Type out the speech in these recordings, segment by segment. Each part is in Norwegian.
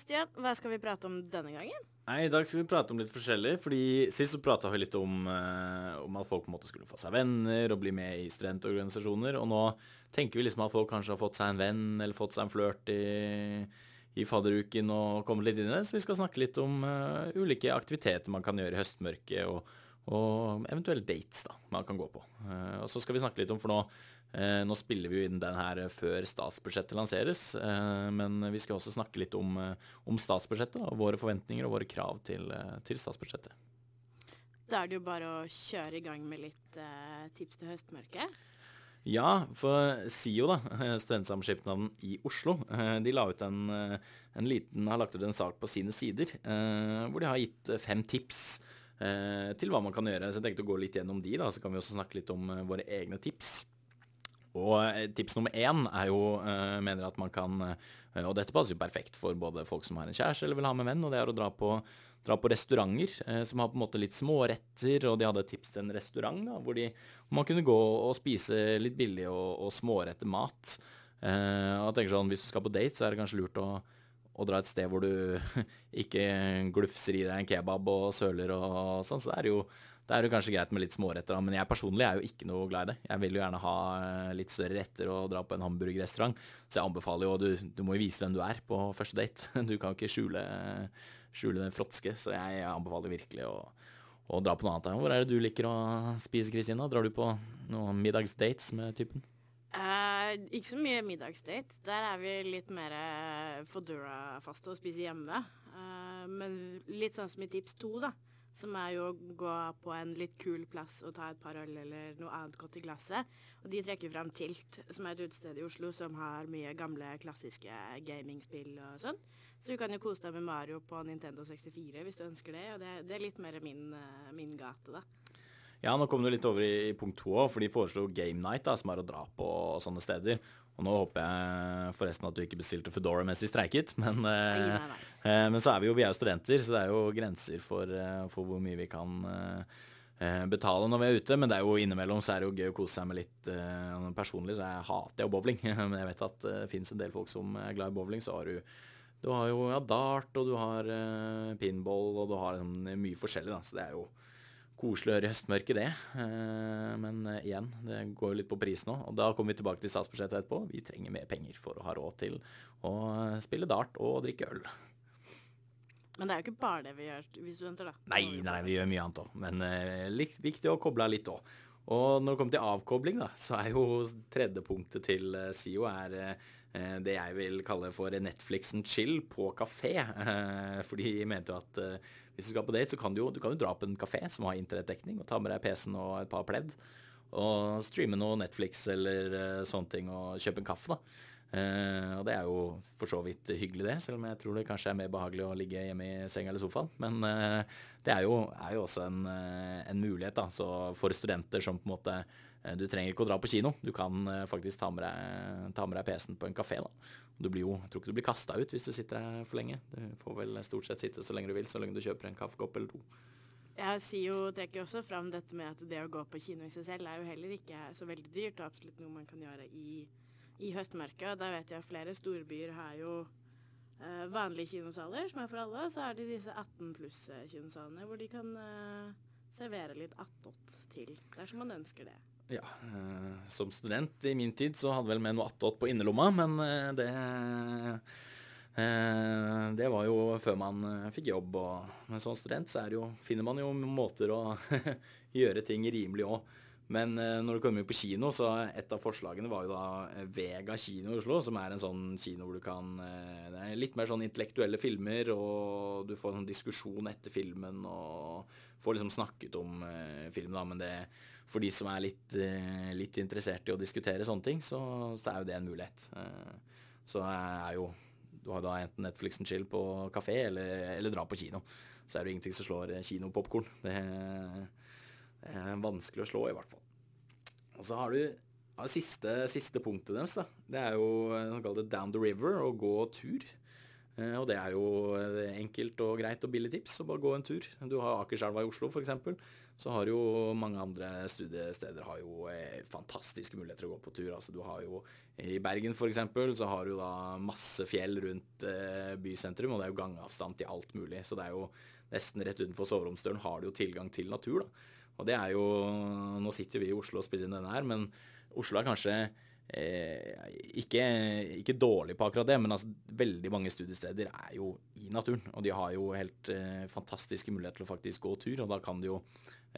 Sebastian, hva skal vi prate om denne gangen? Nei, I dag skal vi prate om litt forskjellig. fordi Sist så prata vi litt om, eh, om, at folk på en måte skulle få seg venner og bli med i studentorganisasjoner. Og nå tenker vi liksom at folk kanskje har fått seg en venn eller fått seg en flørt i, i fadderuken og kommet litt inn i det. Så vi skal snakke litt om uh, ulike aktiviteter man kan gjøre i høstmørket, og, og eventuelle dates da, man kan gå på. Uh, og så skal vi snakke litt om, for nå Eh, nå spiller vi jo inn den her før statsbudsjettet lanseres, eh, men vi skal også snakke litt om, eh, om statsbudsjettet og våre forventninger og våre krav til, til, statsbudsjettet. Da er det jo bare å kjøre i gang med litt eh, tips til høstmørket. Ja, for SIO, da, Studentsamskipnaden i Oslo, de la ut en, en liten, har lagt ut en sak på sine sider hvor de har gitt fem tips til hva man kan gjøre. Så jeg tenkte å gå litt gjennom de, da, så kan vi også snakke litt om våre egne tips. Og eh, tips nummer én er jo, mener at man kan Og dette passer jo perfekt for både folk som har en kjæreste eller vil ha med venn, og det er å dra på, dra på restauranter som har på en måte litt småretter, og de hadde et tips til en restaurant da, hvor, de, hvor man kunne gå og spise litt billig og, og smårette mat. og jeg tenker sånn, Hvis du skal på date, så er det kanskje lurt å, å dra et sted hvor du ikke glufser i deg en kebab og søler og sånn. Så det er jo det er jo kanskje greit med litt småretter, men jeg personlig er jo ikke noe glad i det. Jeg vil jo gjerne ha eh, litt større retter og dra på en hamburgerrestaurant. Så jeg anbefaler jo, du, du må jo vise hvem du er på første date. Du kan ikke skjule, skjule den fråtske, så jeg anbefaler virkelig å, å, dra på noe annet. Hvor er det du liker å spise, Kristina? Drar du på noen middagsdates med typen? Uh, ikke så mye middagsdate. Der er vi litt mer eh, Fodora-faste og spiser hjemme. Uh, men litt sånn som i tips to, da som er jo å gå på en litt kul plass og ta et par øl eller noe annet godt i glasset. Og de trekker fram Tilt, som er et utested i Oslo som har mye gamle, klassiske gamingspill og sånn. Så du kan jo kose deg med Mario på Nintendo 64 hvis du ønsker det, og det, det er litt mer min, min gate, da. Ja, nå kom du litt over i, i punkt to òg, for de foreslo Game Night, da, som er å dra på og sånne steder. Og nå håper jeg forresten at du ikke bestilte Foodora mens de streiket. Men, nei, nei, nei. Eh, men så er vi jo, vi er jo studenter, så det er jo grenser for, eh, for hvor mye vi kan eh, betale når vi er ute. Men det er jo innimellom så er det jo gøy å kose seg med litt Personlig så jeg hater jo bowling, men jeg vet at det fins en del folk som er glad i bowling. Så har du du har jo ja, dart, og du har pinball, og du har mye forskjellig. da, Så det er jo koselig å høre i høstmørket, det. Eh, men eh, igjen, det går litt på pris nå. Og da kommer vi tilbake til statsbudsjettet etterpå. Vi trenger mer penger for å ha råd til å spille dart og drikke øl. Men det er jo ikke bare det vi gjør, vi studenter, da. Nei, nei, vi gjør mye annet òg. Men eh, litt viktig å koble av litt òg. Og når det kommer til avkobling, da, så er jo tredje punktet til eh, SIO er eh, det jeg vil kalle for Netflixen chill på kafé. Eh, for de mente jo at hvis du skal på date, så kan du jo, du kan jo dra på en kafé som har internettdekning, og ta med deg PC-en og et par pledd. Og streame noe Netflix eller sånne ting, og kjøpe en kaffe, da. Uh, og det er jo for så vidt hyggelig, det, selv om jeg tror det kanskje er mer behagelig å ligge hjemme i senga eller sofaen. Men uh, det er jo, er jo også en, en, mulighet da, så for studenter som på en måte Du trenger ikke å dra på kino, du kan faktisk ta med deg, ta med deg PC-en på en kafé. da. Du blir jo, jeg tror ikke du blir kasta ut hvis du sitter her for lenge. Du får vel stort sett sitte så lenge du vil, så lenge du kjøper en kaffekopp eller to. Jeg sier jo, trekker også fram dette med at det å gå på kino i seg selv er jo heller ikke så veldig dyrt, og absolutt noe man kan gjøre i, i høstmørket. Og da vet jeg at flere storbyer har jo eh, vanlige kinosaler som er for alle, så er det disse 18 pluss-kinosalene hvor de kan eh, servere litt attåt til, dersom man ønsker det. Ja, eh, som student i min tid så hadde vel med noe attåt på innerlomma, men eh, det eh, Det var jo før man eh, fikk jobb, og men som student så jo, finner man jo måter å gjøre ting rimelig òg. Men eh, når du kommer på kino, så et av forslagene var jo da eh, Vega kino i Oslo, som er en sånn kino hvor du kan Det er litt mer sånn intellektuelle filmer, og du får en sånn diskusjon etter filmen og får liksom snakket om filmen, da, men det for de som er litt, eh, litt, interessert i å diskutere sånne ting, så, så, er jo det en mulighet. Eh, så er jo Du har da enten Netflix and chill på kafé, eller, eller dra på kino. Så er det ingenting som slår kinopopkorn. Det, er vanskelig å slå, i hvert fall. Og så har du ja, siste, siste, punktet deres. da. Det er jo det down the river, å gå tur. Eh, og det er jo enkelt og greit og billig tips å bare gå en tur. Du har Akerselva i Oslo f.eks. Så har jo mange andre studiesteder har jo eh, fantastiske muligheter å gå på tur. Altså du har jo i Bergen f.eks. så har du da masse fjell rundt eh, bysentrum, og det er jo gangavstand til alt mulig. Så det er jo nesten rett utenfor soveromsdøren har du jo tilgang til natur, da. Og det er jo Nå sitter vi i Oslo og spiller inn denne her, men Oslo er kanskje eh, ikke, ikke, dårlig på akkurat det, men altså, veldig mange studiesteder er jo i naturen. Og de har jo helt eh, fantastiske muligheter til å faktisk gå tur, og da kan du jo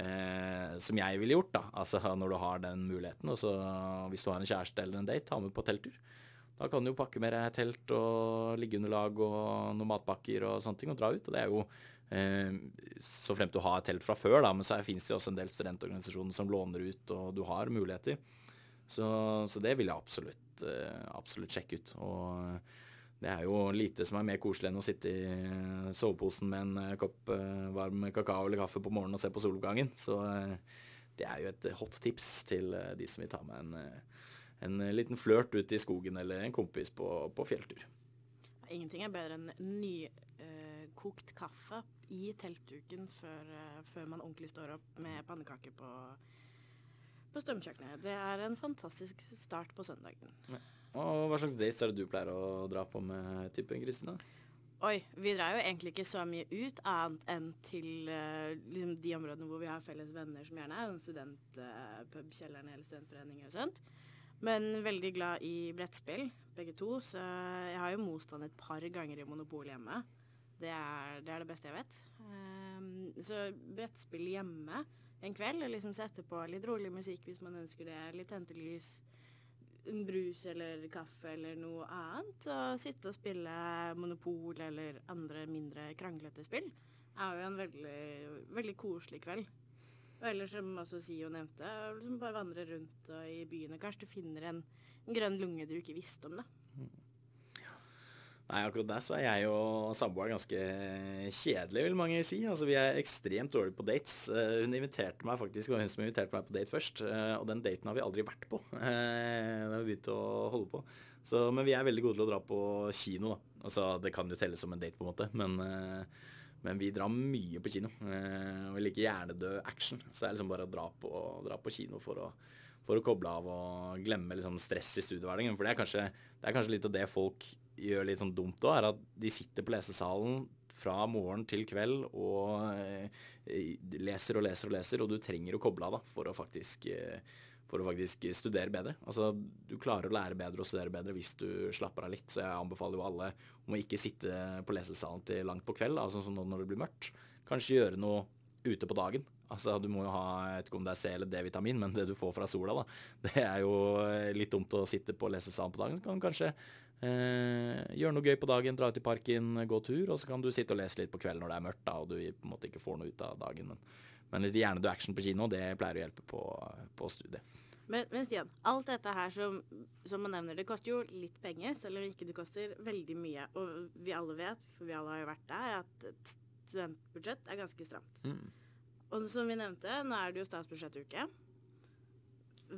eh, som jeg ville gjort, da, altså når du har den muligheten, og så hvis du har en kjæreste eller en date, ta med på telttur. Da kan du jo pakke med deg telt og liggeunderlag og noen matpakker og sånne ting og dra ut. Og det er jo så fremt du har telt fra før, da, men så finnes det også en del studentorganisasjoner som låner ut, og du har muligheter. Så, så det vil jeg absolutt, eh, absolutt sjekke ut. Og det er jo lite som er mer koselig enn å sitte i soveposen med en kopp eh, varm kakao eller kaffe på morgenen og se på soloppgangen. Så det er jo et hot tips til de som vil ta med en, en liten flørt ut i skogen eller en kompis på, på fjelltur. Ingenting er bedre enn nykokt uh, kaffe i teltduken før, uh, før, man ordentlig står opp med pannekaker på, på strømkjøkkenet. Det er en fantastisk start på søndagen. Ja. Og Hva slags dates er det du pleier å dra på med typen Kristina? Oi, vi drar jo egentlig ikke så mye ut, annet enn til uh, liksom de områdene hvor vi har felles venner, som gjerne er studentpubkjellerne uh, eller studentforeninger og sånt. Men veldig glad i brettspill, begge to. Så jeg har jo most han et par ganger i Monopol hjemme. Det er, det er det, beste jeg vet. Um, så brettspill hjemme en kveld, og liksom sette på litt rolig musikk hvis man ønsker det. Litt hentelys, en brus eller kaffe eller noe annet. Og sitte og spille Monopol eller andre mindre kranglete spill er jo en veldig, veldig koselig kveld. Og ellers, som også Sio nevnte, liksom bare vandre rundt i byene. Kanskje du finner en grønn lunge du ikke visste om. Mm. Nei, akkurat der så er jeg og samboeren ganske kjedelige, vil mange si. Altså, Vi er ekstremt dårlige på dates. Uh, hun inviterte meg faktisk, det var hun som inviterte meg på date først. Uh, og den daten har vi aldri vært på. Det har vi begynt å holde på. Så, men vi er veldig gode til å dra på kino. da. Altså, Det kan jo telles som en date, på en måte. Men, men vi drar mye på kino. og vi liker hjernedød action. Så det er liksom bare å dra på, dra på kino for å, for å koble av og glemme liksom stress i studiehverdagen. For det er, kanskje, det er kanskje litt av det folk gjør litt sånn dumt òg, er at de sitter på lesesalen fra morgen til kveld og eh, leser og leser og leser, og du trenger å koble av da, for å faktisk eh, for å faktisk studere bedre. Altså, Du klarer å lære bedre og studere bedre hvis du slapper av litt. Så jeg anbefaler jo alle om å ikke sitte på lesesalen til langt på kveld, altså sånn når det blir mørkt. Kanskje gjøre noe ute på dagen. Altså, Du må jo ha jeg vet ikke om det er C eller D-vitamin, men det du får fra sola, da, det er jo litt dumt å sitte på og lese sand på dagen. Så kan du kanskje Eh, gjøre noe gøy på dagen, dra ut i parken, gå tur, og så kan du sitte og lese litt på kvelden når det er mørkt da, og du på en måte ikke får noe ut av dagen. Men, men litt hjernedød action på kino, det pleier å hjelpe på, på studiet. Men, men, Stian, alt dette her som, som, man nevner, det koster jo litt penger, selv om ikke det koster veldig mye. Og vi alle vet, for vi alle har jo vært der, at et studentbudsjett er ganske stramt. Mm. Og som vi nevnte, nå er det jo statsbudsjettuke.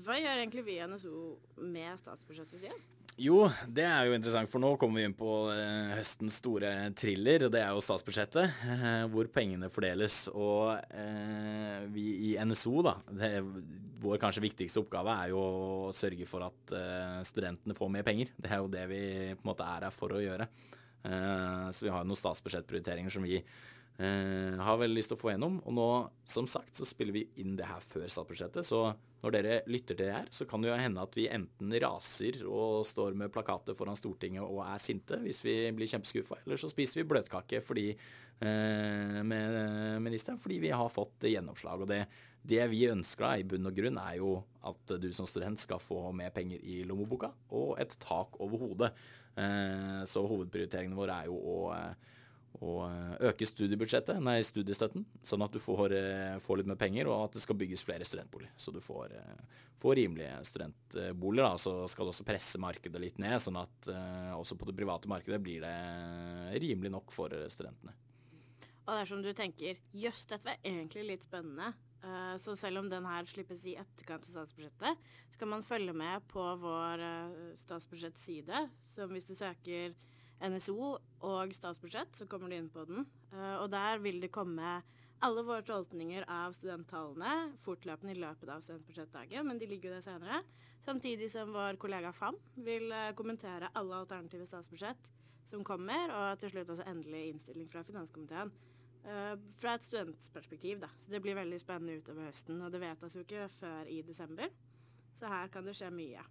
Hva gjør egentlig vi i NSO med statsbudsjettet, sitt? Jo, det er jo interessant, for nå kommer vi inn på eh, høstens store thriller. Det er jo statsbudsjettet, eh, hvor pengene fordeles. Og eh, vi i NSO, da, det, vår kanskje viktigste oppgave er jo å sørge for at eh, studentene får mer penger. Det er jo det vi på en måte er her for å gjøre. Eh, så vi har noen statsbudsjettprioriteringer som vi Eh, har veldig lyst til å få gjennom. Og nå, som sagt, så spiller vi inn det her før statsbudsjettet. Så når dere lytter til det her, så kan det jo hende at vi enten raser og står med plakater foran Stortinget og er sinte hvis vi blir kjempeskuffa, eller så spiser vi bløtkake fordi, eh, med ministeren fordi vi har fått gjennomslag. Og det, det vi ønsker da, i bunn og grunn, er jo at du som student skal få mer penger i lommeboka og et tak over hodet. Eh, så hovedprioriteringene våre er jo å eh, å eh, øke studiebudsjettet, nei, studiestøtten, sånn at du får, eh, får, litt mer penger, og at det skal bygges flere studentboliger. Så du får, eh, får rimelige studentboliger. Da. Så skal du også presse markedet litt ned, sånn at også på det private markedet blir det rimelig nok for studentene. Og dersom du tenker jøss, dette var egentlig litt spennende, så selv om den her slippes i etterkant av statsbudsjettet, så kan man følge med på vår statsbudsjettside, som hvis du søker NSO og statsbudsjett, så kommer du inn på den. Uh, og der vil det komme alle våre tolkninger av studenttallene fortløpende i løpet av studentbudsjettdagen, men de ligger jo der senere. Samtidig som vår kollega FAM vil uh, kommentere alle alternative statsbudsjett som kommer, og til slutt også endelig innstilling fra finanskomiteen. Uh, fra et studentperspektiv, da. Så det blir veldig spennende utover høsten. Og det vedtas jo ikke før i desember, så her kan det skje mye.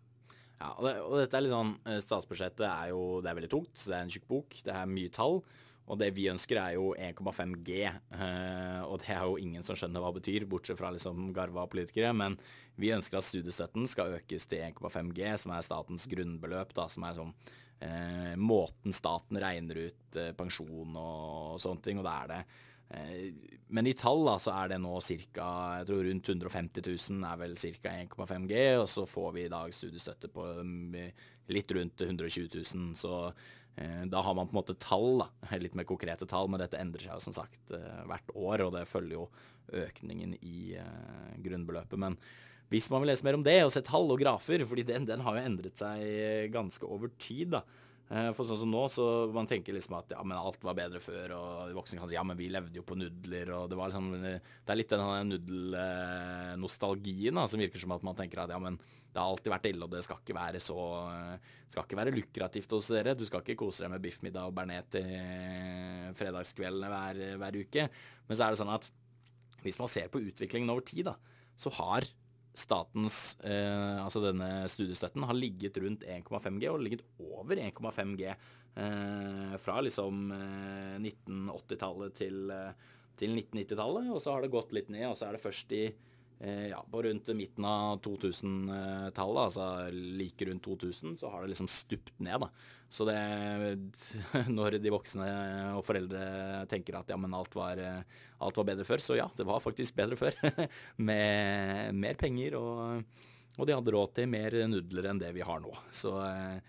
Ja, og, det, og dette er litt sånn, eh, Statsbudsjettet er jo det er veldig tungt. Det er en tjukk bok. Det er mye tall. Og det vi ønsker er jo 1,5 G. eh, og det er jo ingen som skjønner hva det betyr, bortsett fra liksom garva politikere. Men vi ønsker at studiestøtten skal økes til 1,5 G, som er statens grunnbeløp. da, Som er sånn uh, måten staten regner ut uh, pensjon og, og sånne ting. Og da er det men i tall da, så er det nå ca. rundt 150 000 er vel ca. 1,5 G, og så får vi i dag studiestøtte på um, litt rundt 120 000. Så eh, da har man på en måte tall, da, litt mer konkrete tall, men dette endrer seg jo som sagt eh, hvert år, og det følger jo økningen i eh, grunnbeløpet. Men hvis man vil lese mer om det og se tall og grafer, fordi den, den har jo endret seg ganske over tid, da, Eh, for sånn som nå, så man tenker liksom at ja, men alt var bedre før, og voksne kan si ja, men vi levde jo på nudler, og det var liksom Det er litt den nudelnostalgien som virker som at man tenker at ja, men det har alltid vært ille, og det skal ikke være så skal ikke være lukrativt hos dere. Du skal ikke kose deg med biffmiddag og bearnés til fredagskveldene hver, hver uke. Men så er det sånn at hvis man ser på utviklingen over tid, da, så har statens, eh, altså denne studiestøtten, har ligget rundt 1,5 G, og ligget over 1,5 G eh, fra liksom eh, 1980-tallet til, eh, til 1990-tallet. Og så har det gått litt ned, og så er det først i ja, på rundt midten av 2000-tallet, altså like rundt 2000, så har det liksom stupt ned. da. Så det Når de voksne og foreldre tenker at ja, men alt var, alt var bedre før, så ja, det var faktisk bedre før. Med mer penger, og, og, de hadde råd til mer nudler enn det vi har nå. Så eh,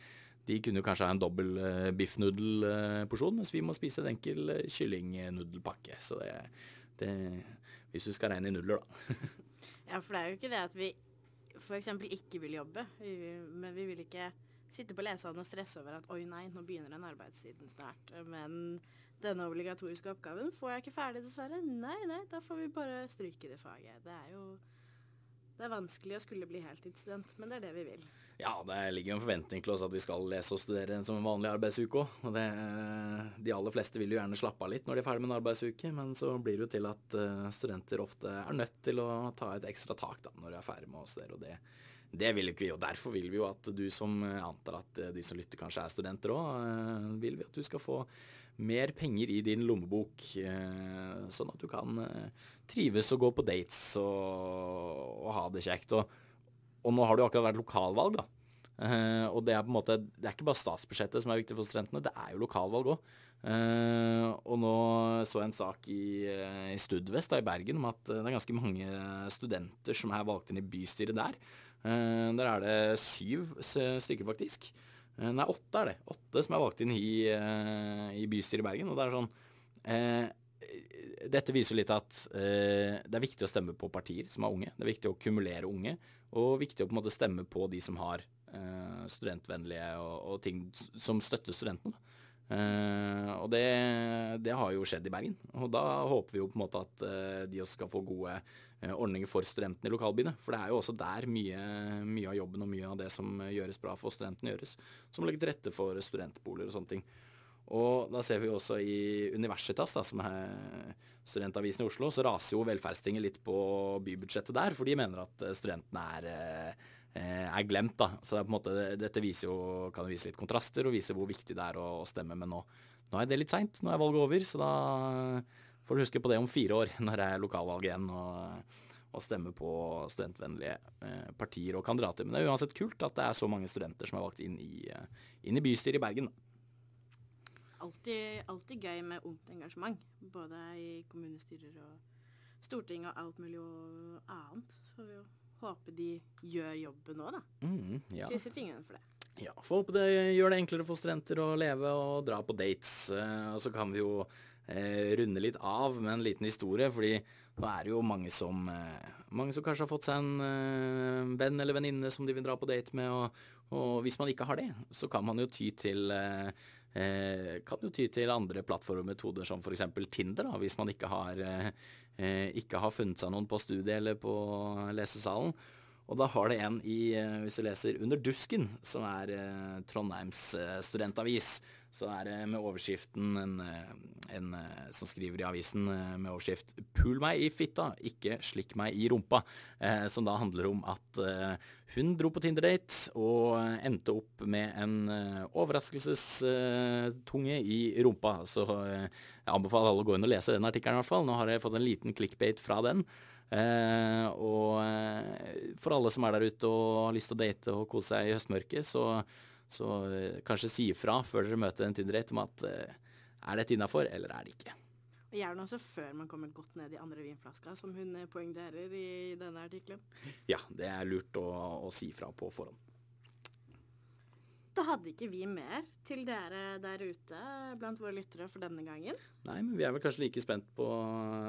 de kunne kanskje ha en dobbel uh, biffnudelporsjon, mens vi må spise en enkel kyllingnudelpakke. Så det, det Hvis du skal regne i nuller, da. Ja, for det er jo ikke det at vi f.eks. ikke vil jobbe, men vi vil ikke sitte på leseren og stresse over at oi nei, nå begynner den arbeidstiden snart. Men denne obligatoriske oppgaven får jeg ikke ferdig, dessverre. Nei, nei, da får vi bare stryke det faget. Det er jo det er vanskelig å skulle bli heltidsstudent, men det er det vi vil. Ja, det ligger jo en forventning til oss at vi skal lese og studere som en vanlig arbeidsuke òg. Og de aller fleste vil jo gjerne slappe av litt når de er ferdig med en arbeidsuke, men så blir det jo til at eh, studenter ofte er nødt til å ta et ekstra tak da, når de er ferdig med å studere. og det det vil ikke vi, og derfor vil vi jo at du som antar at de som lytter kanskje er studenter òg, eh, vil vi at du skal få mer penger i din lommebok, eh, sånn at du kan trives og gå på dates og, og ha det kjekt. Og, og nå har det jo akkurat vært lokalvalg, da. Og det er på en måte, det er ikke bare statsbudsjettet som er viktig for studentene, det er jo lokalvalg òg. Uh, eh, og nå så jeg en sak i, uh, i Studvest da, i Bergen om at det er ganske mange studenter som er valgt inn i bystyret der. Der er det syv stykker, faktisk. nei, åtte er det. Åtte som er valgt inn i, i bystyret i Bergen. Og det er sånn dette viser litt at eh, det er viktig å stemme på partier som er unge. Det er viktig å kumulere unge, og viktig å på en måte stemme på de som har eh, studentvennlige og, og, ting som støtter studentene. Eh, og det, det, har jo skjedd i Bergen. Og da håper vi jo på en måte at eh, de også skal få gode eh, ordninger for studentene i lokalbyene. For det er jo også der mye, mye, av jobben og mye av det som gjøres bra for studentene, gjøres. Som legger til rette for studentboliger og sånne ting. Og da ser vi også i Universitas, da, som er studentavisen i Oslo, så raser jo velferdstinget litt på bybudsjettet der, for de mener at studentene er, er glemt. da. Så det måte, dette viser jo, kan vise litt kontraster og vise hvor viktig det er å, å stemme. Men nå, nå, er det litt seint. Nå er valget over, så da får du huske på det om fire år, når det er lokalvalg igjen. og og stemme på studentvennlige eh, partier og kandidater. Men det er uansett kult at det er så mange studenter som er valgt inn i, inn i bystyret i Bergen. Altid, alltid gøy med ungt engasjement. Både i kommunestyrer og storting og alt mulig og annet. Så vi jo håpe de gjør jobben nå, da. Mm, ja. Krysser fingrene for det. Ja, får håpe det gjør det enklere for studenter å leve og dra på dates. Eh, og så kan vi jo eh, runde litt av med en liten historie, fordi nå er det jo mange som, eh, mange som kanskje har fått seg en eh, venn eller venninne som de vil dra på date med. Og, og, hvis man ikke har det, så kan man jo ty til eh, eh, kan jo ty til andre plattformmetoder som f.eks. Tinder, da, hvis man ikke har, eh, ikke har funnet seg noen på studiet eller på lesesalen. Og da har det en i, eh, hvis du leser Under dusken, som er eh, Trondheims eh, studentavis, så er det med overskriften en, en, som skriver i avisen med overskrift 'Pul meg i fitta, ikke slikk meg i rumpa'. Eh, som da handler om at eh, hun dro på Tinder-date og endte opp med en eh, overraskelsestunge i rumpa. Så jeg anbefaler alle å gå inn og lese den artikkelen i hvert fall. Nå har jeg fått en liten clickbait fra den. Eh, og eh, for alle som er der ute og har lyst til å date og kose seg i høstmørket, så, så eh, kanskje si ifra før dere møter en Tinder-date om at eh, er dette innafor, eller er det ikke. Og Gjerne også før man kommer godt ned i andre vinflaska, som hun eh, poengterer i denne artikkelen. Ja, det er lurt å, å si fra på forhånd. Da hadde ikke vi mer til dere der ute blant våre lyttere for denne gangen. Nei, men vi er vel kanskje like spent på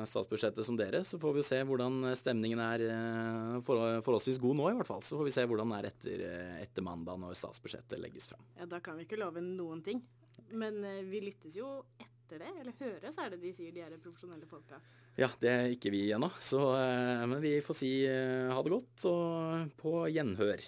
statsbudsjettet som dere. Så får vi se hvordan stemningen er eh, for, forholdsvis god nå, i hvert fall. Så får vi se hvordan den er etter, eh, etter mandag når statsbudsjettet legges fram. Ja, da kan vi ikke love noen ting. Men eh, vi lyttes jo etter det, eller høres, er det de sier, de er profesjonelle folka. Ja, det er ikke vi ennå. Så Men vi får si ha det godt, og på gjenhør.